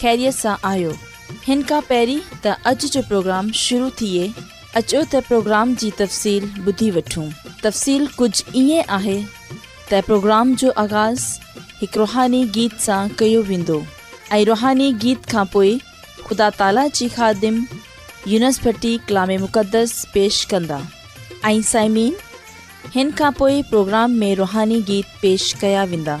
ख़ैरियत सां आहियो हिन खां تا त جو जो प्रोग्राम शुरू थिए अचो त प्रोग्राम जी तफ़सील ॿुधी वठूं तफ़सील कुझु ईअं پروگرام جو जो आगाज़ हिकु रुहानी गीत सां कयो वेंदो रुहानी गीत खां خدا ख़ुदा ताला خادم ख़ादिम यूनिसटी मुक़दस पेश कंदा प्रोग्राम में रुहानी गीत पेश कया वेंदा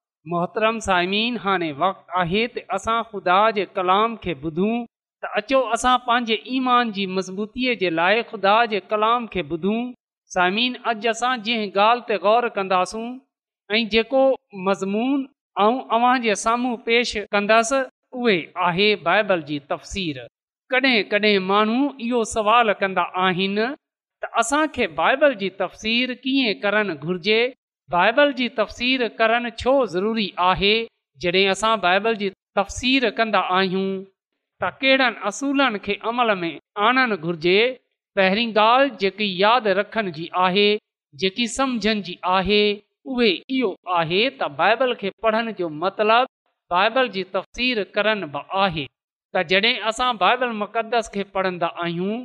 मोहतरम साइमिन हाणे वक़्तु आहे त असां ख़ुदा जे कलाम खे ॿुधूं त अचो असां पंहिंजे ईमान जी मज़बूतीअ जे लाइ ख़ुदा जे कलाम खे ॿुधूं साइमीन अॼु असां जंहिं ॻाल्हि ते गौर कंदासूं ऐं जेको मज़मून ऐं अव्हां जे साम्हूं पेश कंदसि उहे आहे बाइबल जी तफ़सीरु कॾहिं कॾहिं माण्हू इहो सवाल कंदा आहिनि त असांखे बाइबल जी तफ़सीर कीअं करणु घुर्जे बाइबल जी तफ़सीर करणु छो ज़रूरी आहे जॾहिं असां बाइबल जी तफसीर कंदा आहियूं त कहिड़नि असूलनि खे अमल में आणणु घुरिजे पहिरीं ॻाल्हि जेकी यादि रखण जी आहे जेकी समुझण जी आहे उहे इहो आहे त बाइबल खे पढ़ण जो मतिलबु बाइबल जी तफ़सीर करनि बि आहे त जॾहिं असां बाइबल मुक़दस खे पढ़ंदा आहियूं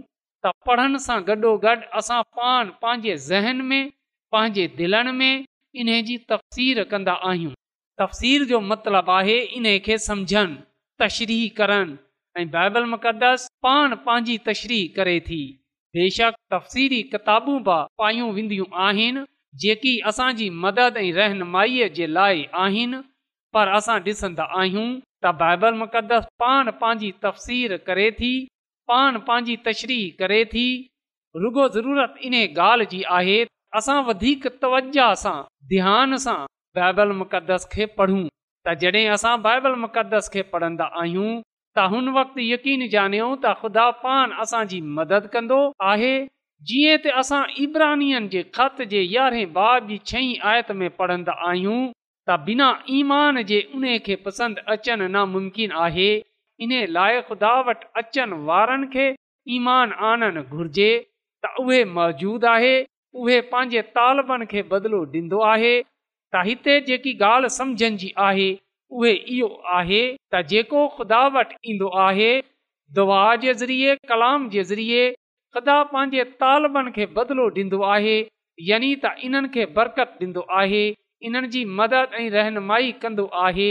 त पढ़ण सां गॾोगॾु असां पान पंहिंजे ज़हन में पंहिंजे दिलनि में इन जी तफ़सीर कंदा आहियूं तफ़सीर जो मतिलबु आहे इन खे समुझनि तशरी करनि ऐं मुक़दस पाण पंहिंजी तशरी करे थी बेशक तफ़सीरी किताबूं बि पायूं वेंदियूं आहिनि जेकी असांजी मदद ऐं रहनुमाई जे लाइ आहिनि पर असां ॾिसंदा आहियूं त बाइबल मुक़दस पान पंहिंजी तफ़सीर करे थी पाण पंहिंजी तशरी करे थी रुगो ज़रूरत इन ॻाल्हि जी आहे असां वधीक तवज सां ध्यानु सां बाइबल मुक़दस खे पढ़ूं त जॾहिं असां बाइबल मुक़दस खे पढ़ंदा आहियूं त हुन वक़्तु यकीन ॼाणूं त ख़ुदा पान असांजी मदद कंदो आहे जीअं त असां इब्राहिनियन जे ख़त जे यारहें बाब जी छहीं आयत में पढ़ंदा आहियूं त बिना ईमान जे उन खे पसंदि अचणु नामुमकिन आहे इन लाइ ख़ुदा वटि अचनि वारनि खे ईमान आणणु घुर्जे त उहे मौजूदु आहे उहे पंहिंजे तालबनि खे बदिलो ॾींदो आहे त हिते जेकी ॻाल्हि समुझण जी आहे उहे इहो आहे त जेको ख़ुदा वटि ईंदो आहे दुआ जे ज़रिए कलाम जे ज़रिए ख़ुदा पंहिंजे तालबनि खे बदिलो ॾींदो आहे यानी त इन्हनि खे बरकत ॾींदो आहे इन्हनि जी मदद ऐं रहनुमाई कंदो आहे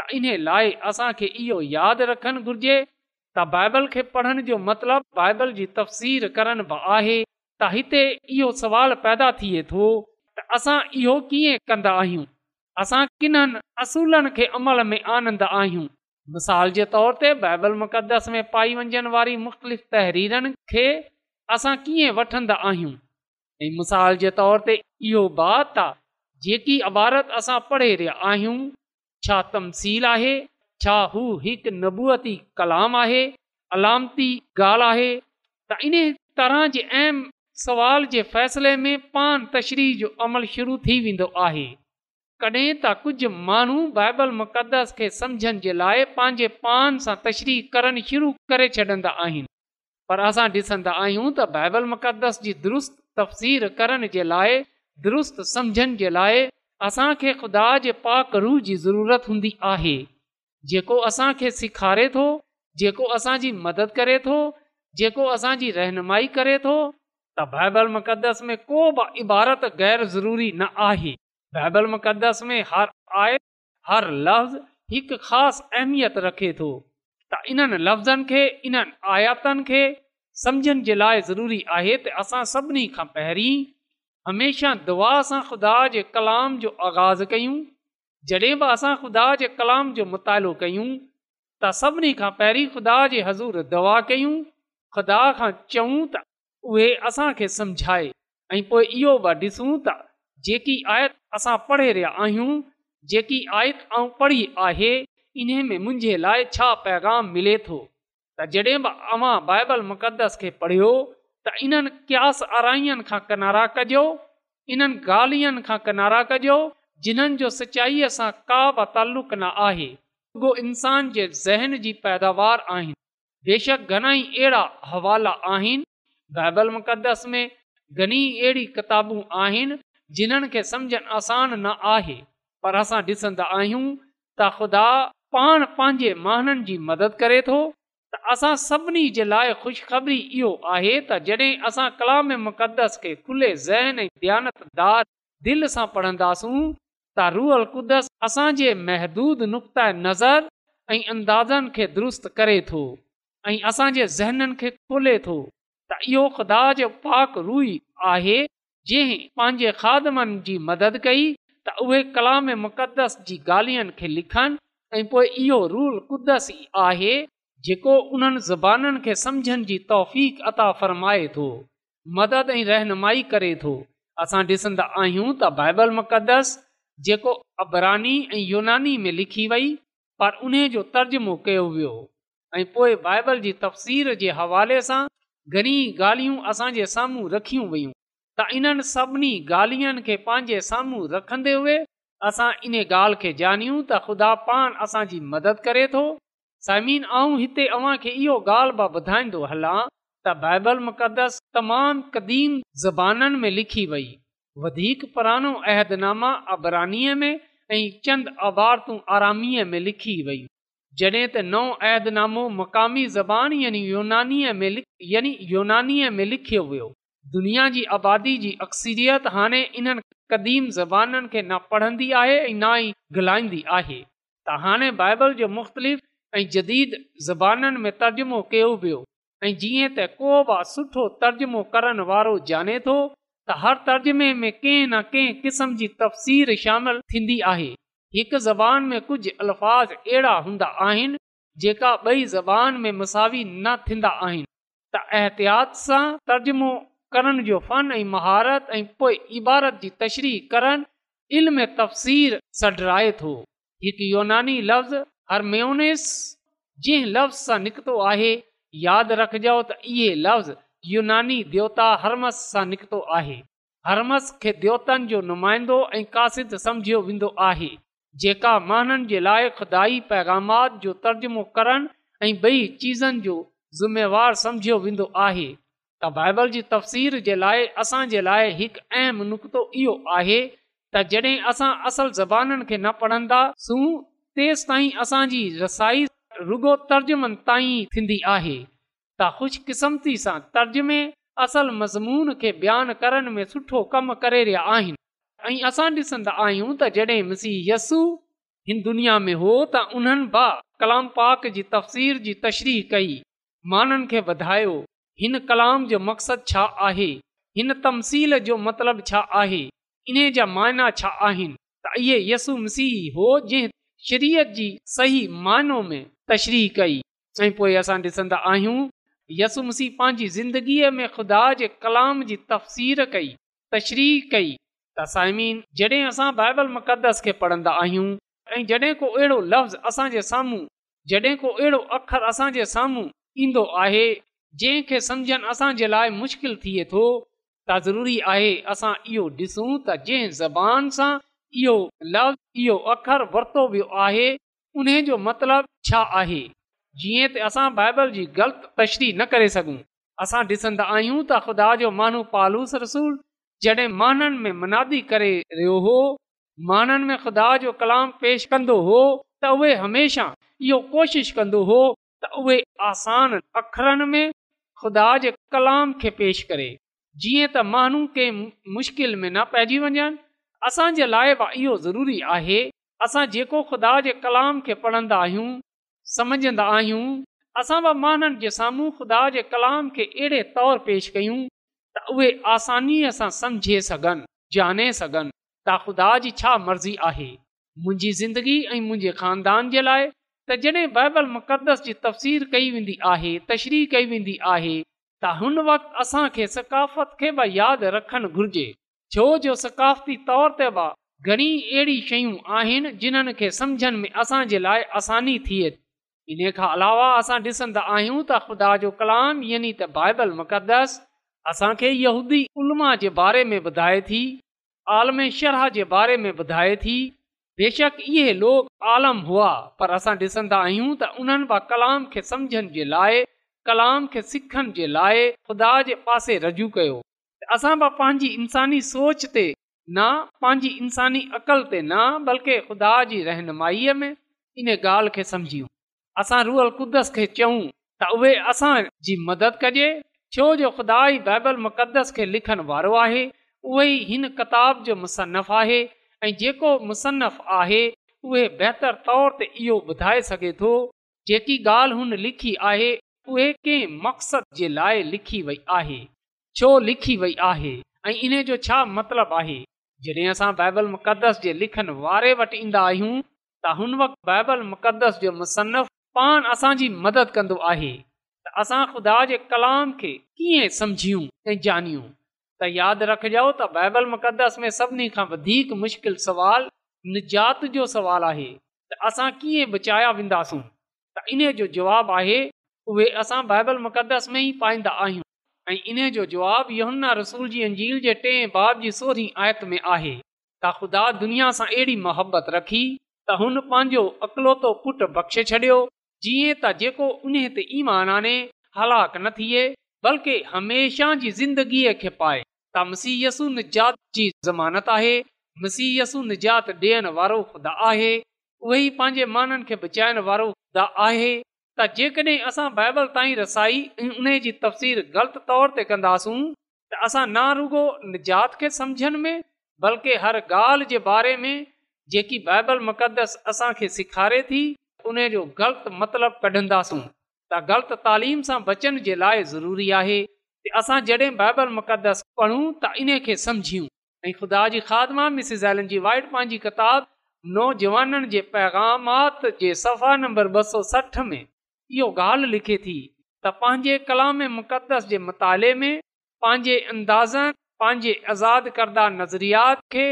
त इन लाइ असांखे इहो यादि रखणु घुर्जे त बाइबल खे पढ़ण जो मतिलबु बाइबल जी तफ़सीर करण बि आहे त हिते इहो सुवालु पैदा थिए थो त असां इहो कीअं कंदा आहियूं असां किन्हनि असूलनि खे अमल में आनंदा आहियूं मिसाल जे तौर ते बाइबल मुक़द्दस में पाई वञण वारी मुख़्तलिफ़ तहरीरनि खे असां कीअं वठंदा आहियूं ऐं मिसाल जे तौर ते इहो बात आहे जेकी अबारत असां पढ़े रिया आहियूं छा तमसील आहे छा हू हिकु नबूअती कलाम आहे अलामती ॻाल्हि आहे त इन तरह जे अहम सवाल जे फ़ैसिले में पान तशरी जो अमल शुरू थी वेंदो आहे कॾहिं त कुझु माण्हू बाइबल मुक़दस खे समुझण जे लाइ पंहिंजे पान सां तशरी करणु शुरू करे छॾंदा आहिनि पर असां ॾिसंदा आहियूं ताइबल मुक़दस जी दुरुस्त तफ़सीर करण जे लाइ दुरुस्तु समुझण जे लाइ असांखे ख़ुदा जे पाक रूह जी ज़रूरत हूंदी आहे जेको असांखे सेखारे थो जेको असांजी मदद करे थो जेको असांजी रहनुमाई करे थो त बाइबल मुक़दस में को बि इबारत ग़ैर ज़रूरी न आहे बाइबल मुक़दस में हर आय हर लफ़्ज़ हिकु ख़ासि अहमियत रखे थो त इन्हनि लफ़्ज़नि खे इन्हनि आयातनि खे सम्झण जे लाइ ज़रूरी आहे त असां सभिनी खां पहिरीं हमेशह दुआ सां ख़ुदा जे कलाम जो आगाज़ कयूं जॾहिं बि असां ख़ुदा जे कलाम जो मुतालो कयूं त सभिनी खां पहिरीं ख़ुदा जे हज़ूर दुआ कयूं ख़ुदा खां चऊं त उहे असांखे सम्झाए ऐं पोइ इहो बि ॾिसूं त जेकी आयति असां पढ़े रहिया आहियूं जेकी आयत ऐं पढ़ी आहे इन में मुंहिंजे लाइ छा पैगाम मिले थो त जॾहिं बि अवां बाइबल मुक़द्दस खे पढ़ियो त इन्हनि क्यास अराइअनि खां किनारा कजो इन्हनि ॻाल्हियुनि खां किनारा कजो जिन्हनि जो सचाईअ सां का बि ताल्लुक़ न आहे रुगो इंसान जे ज़हन जी पैदावार आहिनि बेशक घणाई अहिड़ा हवाला आहिनि बाइबल मुक़दस में घणी अहिड़ी किताबूं आहिनि जिन्हनि खे समझन आसान न आहे पर असां ॾिसंदा आहियूं त ख़ुदा पाण पंहिंजे माननि जी मदद करे थो त असां सभिनी जे लाइ ख़ुशिखबरी इहो आहे त जॾहिं असां कलाम मुक़दस खे खुले ज़हन ऐं दानतददार दिलि सां पढ़ंदासूं त रुअल क़दस असांजे नज़र ऐं अंदाज़नि खे दुरुस्त करे थो ऐं असांजे ज़हननि खे खोले थो त इहो ख़ुदा जो पाक रूई ई आहे जंहिं पंहिंजे खादमनि जी मदद कई त उहे कलाम मुक़दस जी ॻाल्हियुनि खे लिखनि ऐं पोइ इहो रूल कुदस ई आहे जेको उन्हनि ज़ॿाननि खे समुझनि जी तौफ़ अता फ़र्माए थो मदद ऐं रहनुमाई करे थो असां ॾिसंदा आहियूं त बाइबल मुक़द्दस जेको अबरानी ऐं युनानी में लिखी वई पर उन जो तर्जुमो कयो वियो ऐं पोइ बाइबल जी तफ़सीर जे हवाले सां घणई ॻाल्हियूं असांजे साम्हूं रखियूं वयूं त इन्हनि सभिनी ॻाल्हियुनि खे पंहिंजे साम्हूं रखंदे हुए असां इन ॻाल्हि खे ॼाणियूं त ख़ुदा पान असांजी मदद करे थो समीन आऊं हिते अव्हांखे इहो ॻाल्हि मां ॿुधाईंदो हलां त बाइबल मुक़दस तमामु क़दीम ज़बाननि में लिखी वई वधीक पुराणो अहदनामा अबरानीअ में ऐं चंद आबारतूं अरामीअ में लिखी वेई जॾहिं त नओं ऐदनामो मक़ामी ज़बान यानी यूनानीअ में यानी यूनानीअ में लिखियो वियो दुनिया जी आबादी जी अक्सरियत हाणे इन्हनि क़दीम ज़बनि खे न पढ़ंदी आहे ना ई ॻाल्हाईंदी आहे त हाणे बाइबल जो मुख़्तलिफ़ ऐं जदीद ज़बाननि में तर्जुमो कयो वियो ऐं जीअं त को बि सुठो तर्जुमो करण वारो जाने थो त हर तर्जुमे में कंहिं न कंहिं क़िस्म जी तफ़सीर शामिलु थींदी आहे हिकु ज़बान में कुझु अल्फ़ाज़ अहिड़ा हूंदा आहिनि जेका ॿई ज़ॿान में मसावी न थींदा आहिनि त एहतियात सां तर्जुमो करण जो फन ऐं महारत ऐं पोइ इबारत जी तशरी करणु इल्म तफ़सीर सडराए थो हिकु यूनानी लफ़्ज़ हर मेनेस जंहिं लफ़्ज़ सां निकितो आहे यादि रखिजो त इहे लफ़्ज़ यूनानी देवता हरमस सां निकितो आहे हरमस खे देवतनि जो नुमाइंदो ऐं कासिद समुझियो वेंदो आहे जेका माननि जे लाइ खुदााई पगामात जो तर्जुमो करण ऐं ॿई चीज़नि जो ज़िमेवारु सम्झियो वेंदो आहे त बाइबल जी तफ़सीर जे लाइ असांजे लाइ हिकु अहम नुक़्तो इहो आहे त जॾहिं असां असल ज़बाननि खे न पढ़ंदासूं तेसि ताईं असांजी रसाई रुगो तर्जुमनि ताईं थींदी आहे त ख़ुशकिस्मती सां तर्जुमे असल मज़मून खे बयानु करण में सुठो कमु करे रहिया आहिनि ऐं असां ॾिसंदा आहियूं त जॾहिं मसीह यसु हिन दुनिया में हो त उन्हनि बि कलाम पाक जी तफ़सीर जी तशरी कई माननि खे वधायो हिन कलाम जो मक़सदु छा आहे हिन तमसील जो मतिलबु छा आहे इन जा मायना छा आहिनि त इहे यसु मसीह हो जंहिं शरीयत जी सही मायनो में तशरी कई ऐं पोइ असां ॾिसंदा आहियूं यसु मसीह पंहिंजी ज़िंदगीअ में ख़ुदा जे कलाम जी तफ़सीर कई तशरी कई जॾहिं असां बाइबल मुक़दस खे पढ़ंदा आहियूं ऐं जॾहिं को अहिड़ो लफ़्ज़ असांजे साम्हूं को अहिड़ो अख़र असांजे साम्हूं ईंदो आहे जंहिंखे समुझण लाइ मुश्किल थिए थो आहे असां इहो ॾिसूं त जंहिं ज़बान सां इहो लफ़्ज़ इहो अखर वरितो वियो आहे उन जो मतिलब छा आहे जीअं त असां बाइबल जी ग़लति तशरी न करे सघूं असां ॾिसंदा आहियूं त ख़ुदा जो माण्हू पालूस रसूल जॾहिं माननि में मनादी करे रहियो हो माननि में ख़ुदा जो कलाम पेश कंदो हो त उहे हमेशह इहो कोशिशि कंदो हो त उहे आसान अखरनि में ख़ुदा जे कलाम खे पेश करे जीअं त माण्हू कंहिं मुश्किल में न पइजी वञनि असांजे लाइ बि इहो ज़रूरी आहे असां जेको ख़ुदा जे कलाम खे पढ़ंदा आहियूं समुझंदा आहियूं असां बि माननि जे साम्हूं ख़ुदा जे कलाम खे अहिड़े तौरु पेश कयूं त उहेसानीअ सां समुझे सघनि ॼाणे सघनि त ख़ुदा जी छा मर्ज़ी आहे मुंहिंजी ज़िंदगी ऐं मुंहिंजे खानदान जे लाइ त जॾहिं बाइबल मुक़दस जी तफ़सीर कई वेंदी आहे तशरी कई वेंदी आहे त हुन वक़्ति असांखे सकाफ़त खे बि यादि रखणु घुरिजे छो जो सकाफ़ती तौर ते बि घणी अहिड़ी शयूं आहिनि जिन्हनि खे सम्झनि में असांजे लाइ आसानी थिए इन खां अलावा असां ॾिसंदा आहियूं त ख़ुदा जो कलाम यानी त बाइबल मुक़दस असांखे यहूदी उलमा जे बारे में ॿुधाए थी आलम शरह जे बारे में ॿुधाए थी बेशक इहे लोग आलम हुआ पर असां ॾिसंदा आहियूं त उन्हनि बि कलाम खे समुझण जे लाइ कलाम खे सिखण जे लाइ ख़ुदा जे पासे रजू कयो त असां बि पंहिंजी इंसानी सोच ते न पंहिंजी इंसानी अक़ल ते न बल्कि ख़ुदा जी रहनुमाईअ में इन ॻाल्हि खे समुझियूं असां रुअल कुदस खे चयूं त उहे असांजी मदद कजे छो जो ख़ुदा ई बाइबल मुक़दस खे وارو वारो आहे उहो ई हिन किताब जो मुसनफ़ु आहे ऐं जेको मुसनफ़ु आहे उहे बहितरु तौर ते इहो ॿुधाए सघे थो जेकी ॻाल्हि हुन लिखी आहे उहे कंहिं मक़सद जे लाइ लिखी वई आहे छो लिखी वई आहे ऐं इन जो छा मतिलबु आहे जॾहिं असां बाइबल मुक़दस जे लिखण वारे वटि ईंदा आहियूं त हुन वक़्तु बाइबल मुक़दस जो मुसनफ़ु पाण असांजी मदद कंदो असां ख़ुदा जे कलाम खे कीअं सम्झियूं ऐं जानियूं त यादि रखजो त बाइबल मुक़दस में सभिनी खां वधीक मुश्किलु सुवालु निजात जो सुवालु आहे त असां कीअं बचाया वेंदासूं त इन जो जवाबु आहे उहे असां बाइबल मुक़दस में ई पाईंदा आहियूं ऐं इन जो जवाबु यमुना रसूल जी अंजील जे टे बाब जी सोरहीं आयत में आहे त ख़ुदा दुनिया सां अहिड़ी मोहबत रखी त हुन पंहिंजो अकलोतो पुटु बख़्शे छॾियो जीअं त जेको उन ते ईमान आने हलाक न थिए बल्कि हमेशह जी ज़िंदगीअ खे पाए त मसीयसु निजात जी ज़मानत आहे मसीहियसु निजात ॾियण वारो ख़ुदा आहे उहो ई पंहिंजे माननि खे बचाइणु वारो ख़ुदा आहे त जेकॾहिं असां बाइबल ताईं रसाई ऐं उन जी तफ़सीर ग़लति तौर ते कंदासूं त असां ना रुगो निजात खे समुझनि में बल्कि हर ॻाल्हि जे बारे में जेकी बाइबल मुक़दस असांखे सेखारे थी उने जो ग़लति मतिलबु कढंदासूं त ग़लति तालीम सां बचण जे लाइ ज़रूरी आहे की असां जॾहिं बाइबल मुक़दस पढ़ूं त इन खे समुझियूं ऐं ख़ुदा जी ख़ादमा एलन जी वाइट पंहिंजी किताब नौजवाननि जे पैगामात जे सफ़ा नंबर ॿ सौ सठ में इहो ॻाल्हि लिखे थी त पंहिंजे कलाम मुक़दस जे मताले में पंहिंजे अंदाज़नि पंहिंजे आज़ादु करदा नज़रियात खे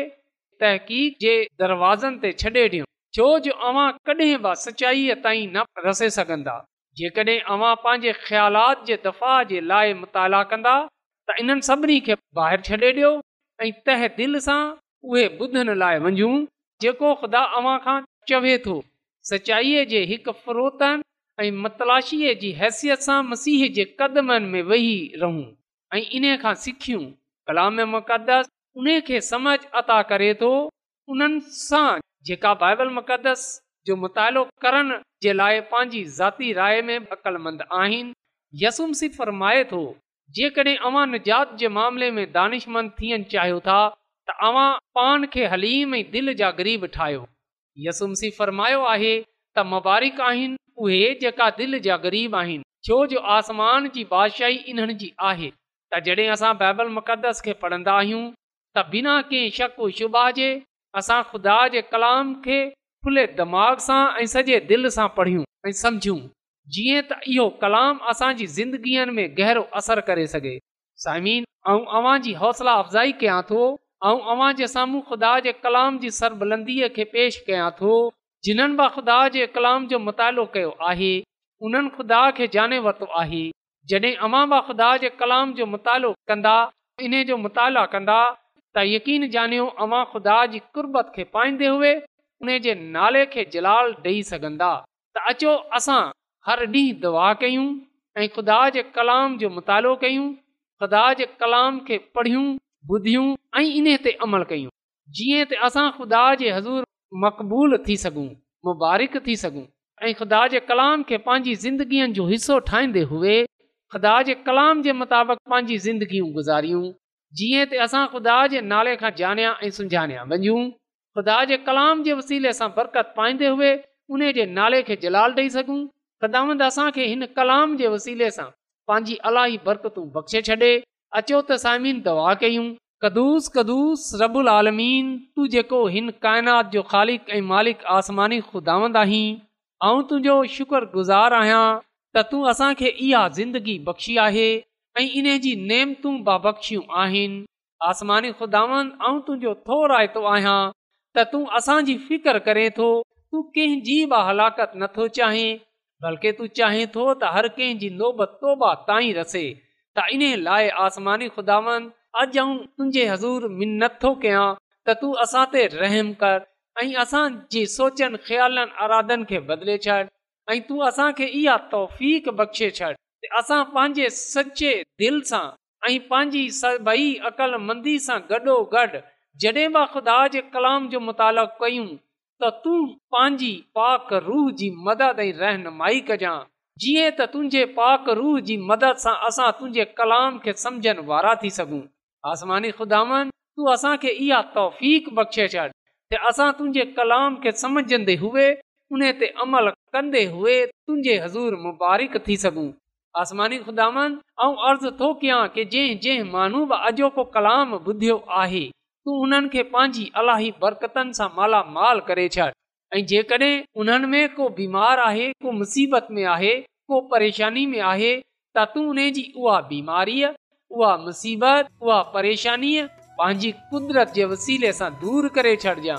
तहक़ीक़ जे दरवाज़नि ते छॾे ॾियूं छो जो अवां कॾहिं बि सचाईअ ताईं न रसे सघंदा जेकॾहिं अवां पंहिंजे ख़्यालात जे दफ़ा जे लाइ मुताला कंदा त इन्हनि सभिनी खे ॿाहिरि छ्ॾे ॾियो ऐं त दिलि सां उहे ॿुधनि लाइ वञू जेको ख़ुदा अव्हां खां चवे थो सचाईअ जे हिकु फ़रोतन ऐं मतलाशीअ जी हैसियत सां मसीह जे कदमनि में वेही रहूं ऐं इन खां सिखियूं कलाम मुक़दस उन खे समझ अता करे थो उन्हनि जेका बाइबल मुक़दस जो मुतालो करण जे लाइ पंहिंजी ज़ाती राय में अकलमंद आहिनि यसुम सी फ़र्माए थो जेकॾहिं अवां निजात जे मामले में दानिशमंद थियणु चाहियो था त तव्हां पाण खे हलीम ऐं दिलि जा ग़रीब ठाहियो यसुम सीउ फ़र्मायो आहे त मुबारिक आहिनि उहे जेका दिलि जा ग़रीब आहिनि छो जो आसमान जी बादशाही इन्हनि जी आहे त जॾहिं असां बाइबल मुक़दस खे पढ़ंदा आहियूं त बिना कंहिं शक शुबा जे असां ख़ुदा जे कलाम खे खुले दिमाग़ सां ऐं सॼे दिलि सां पढ़ियूं ऐं समझूं जीअं त इहो कलाम असांजी ज़िंदगीअ में गहरो असरु करे सघे साइम ऐं अवां जी हौसला अफ़जाई कयां थो ऐं अवां जे साम्हूं ख़ुदा जे कलाम जी सरबलंदीअ खे पेश कयां थो जिन्हनि बि ख़ुदा जे कलाम जो मुतालो कयो आहे उन्हनि ख़ुदा खे जाने वरितो आहे जॾहिं अवां बि ख़ुदा जे कलाम जो मुतालो कंदा इन जो मुतालो कंदा त यकीन ॼानियो अवां ख़ुदा जी कुर्बत खे पाईंदे हुए उन जे नाले खे जलाल ॾेई सघंदा त अचो असां हर ॾींहुं दुआ कयूं ऐं ख़ुदा जे कलाम जो मुतालो कयूं ख़ुदा जे कलाम खे पढ़ियूं ॿुधियूं ऐं इन ते अमल कयूं जीअं त असां ख़ुदा जे हज़ूर मक़बूल थी सघूं मुबारक थी सघूं ऐं ख़ुदा जे कलाम खे पंहिंजी ज़िंदगीअ जो हिसो ठाहींदे हुए ख़ुदा जे कलाम जे मुताबिक़ पंहिंजी ज़िंदगियूं गुज़ारियूं जीअं त असां ख़ुदा जे नाले खां जानिया ऐं सुञाणिया वञूं ख़ुदा जे कलाम जे वसीले सां बरकत पाईंदे हुए उन जे नाले खे जलाल ॾेई सघूं ख़ुदांद असांखे हिन कलाम जे वसीले सां पंहिंजी अलाई बरकतूं बख़्शे छॾे अचो त साइमीन दवा कयूं कदुस कदुस रबुल आलमीन तू जेको हिन काइनात जो ख़ालिक़ ऐं मालिक आसमानी ख़ुदावंद आहीं ऐं तुंहिंजो शुक्रगुज़ार आहियां त तूं असांखे इहा ज़िंदगी बख़्शी आहे ऐं इन जी नेम तूं बा बख़्शियूं आहिनि आसमानी खुदावन तुंहिंजो थो रायतो आहियां त तूं असांजी फ़िकर करे थो तूं कंहिंजी बि हलाकत नथो बल्कि तूं चाहीं थो त हर कंहिंजी नोबत तोबा ताईं रसे त इन लाइ आसमानी ख़ुदावन अॼु आऊं तुंहिंजे हज़ूर मिन नथो कयां त तू असां ते रहम कर ऐं असांजे सोचनि ख़्यालनि अराधन खे बदिले छॾ ऐं तूं असांखे इहा तौफ़ बख़्शे छॾ असां पंहिंजे सचे दिलि सां ऐं पंहिंजी सभई अक़लमंदी सां गॾोगॾु जॾहिं मां ख़ुदा जे कलाम जो मुतालबो कयूं त तूं पंहिंजी पाक रूह जी मदद ऐं रहनुमाई कजांइ जीअं त तुंहिंजे पाक रूह जी मदद सां असां तुंहिंजे कलाम खे समुझनि वारा थी सघूं आसमानी ख़ुदान तूं असांखे इहा तौफ़ बख़्शे छॾ त असां तुंहिंजे कलाम खे सम्झंदे हुए उन ते अमल कंदे हुए तुंहिंजे हज़ूर मुबारक थी सघूं आसमानी ख़ुदा ऐं अर्ज़ थो कयां की जंहिं जंहिं माण्हू बि अॼोको कलाम ॿुधियो आहे तूं उन्हनि खे पंहिंजी अलाही बरकतनि सां मालामाल करे छॾ ऐं जेकॾहिं उन्हनि में को बीमार आहे को मुसीबत में आहे को परेशानी में आहे त तूं उन जी उहा बीमारीअ उहा मुसीबत उहा परेशानीअ पंहिंजी कुदरत जे वसीले सां दूर करे छॾिजांइ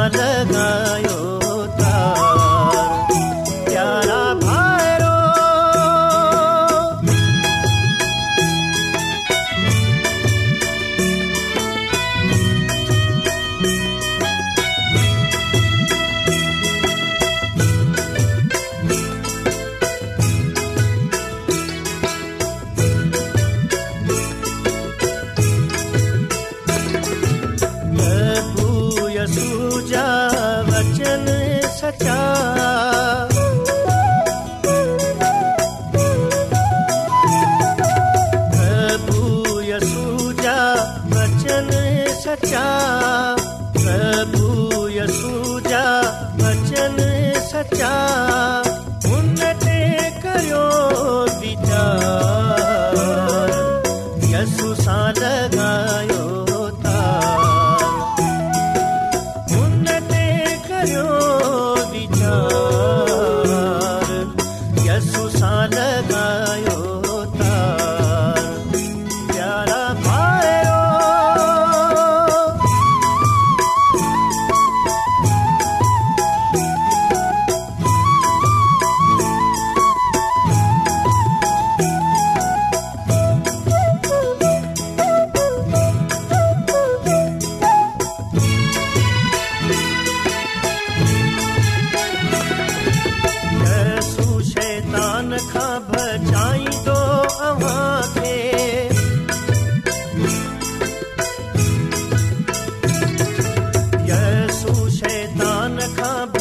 ಮಾನಗ रखा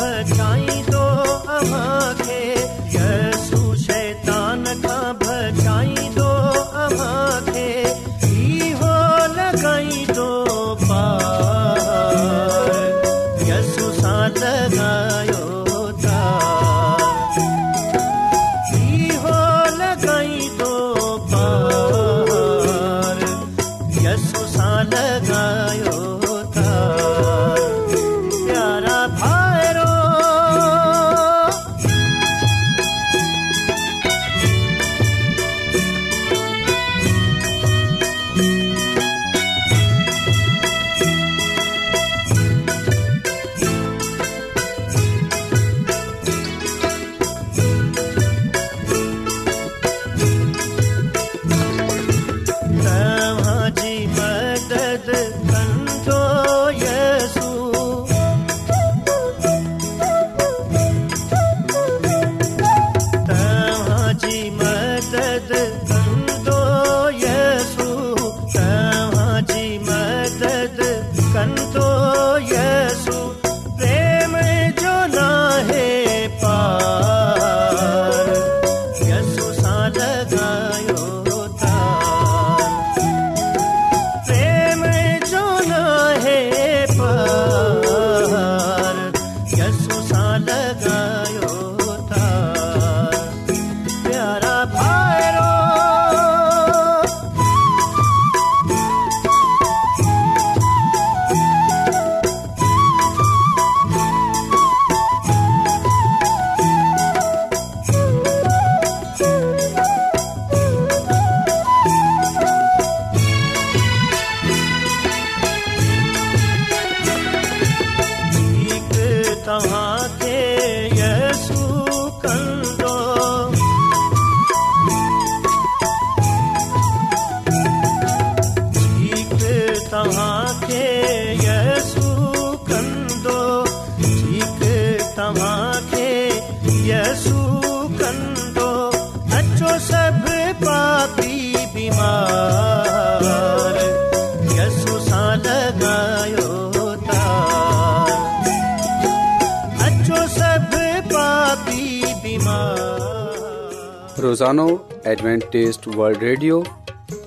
एडवेंटेज़ वर्ल्ड रेडियो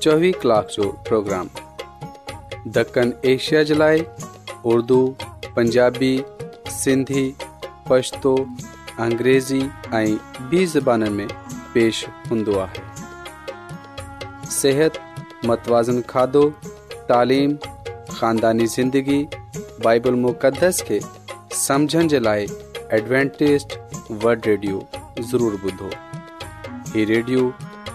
चोवीह कलाक जो प्रोग्राम ॾखण एशिया جلائے اردو उर्दू पंजाबी सिंधी पशतो अंग्रेज़ी ऐं बि ज़बान में पेश हूंदो متوازن सिहत मतवाज़न خاندانی زندگی بائبل ज़िंदगी बाइबल मुक़दस खे सम्झण जे लाइ एडवेंटेज़ वल्ड रेडियो ज़रूरु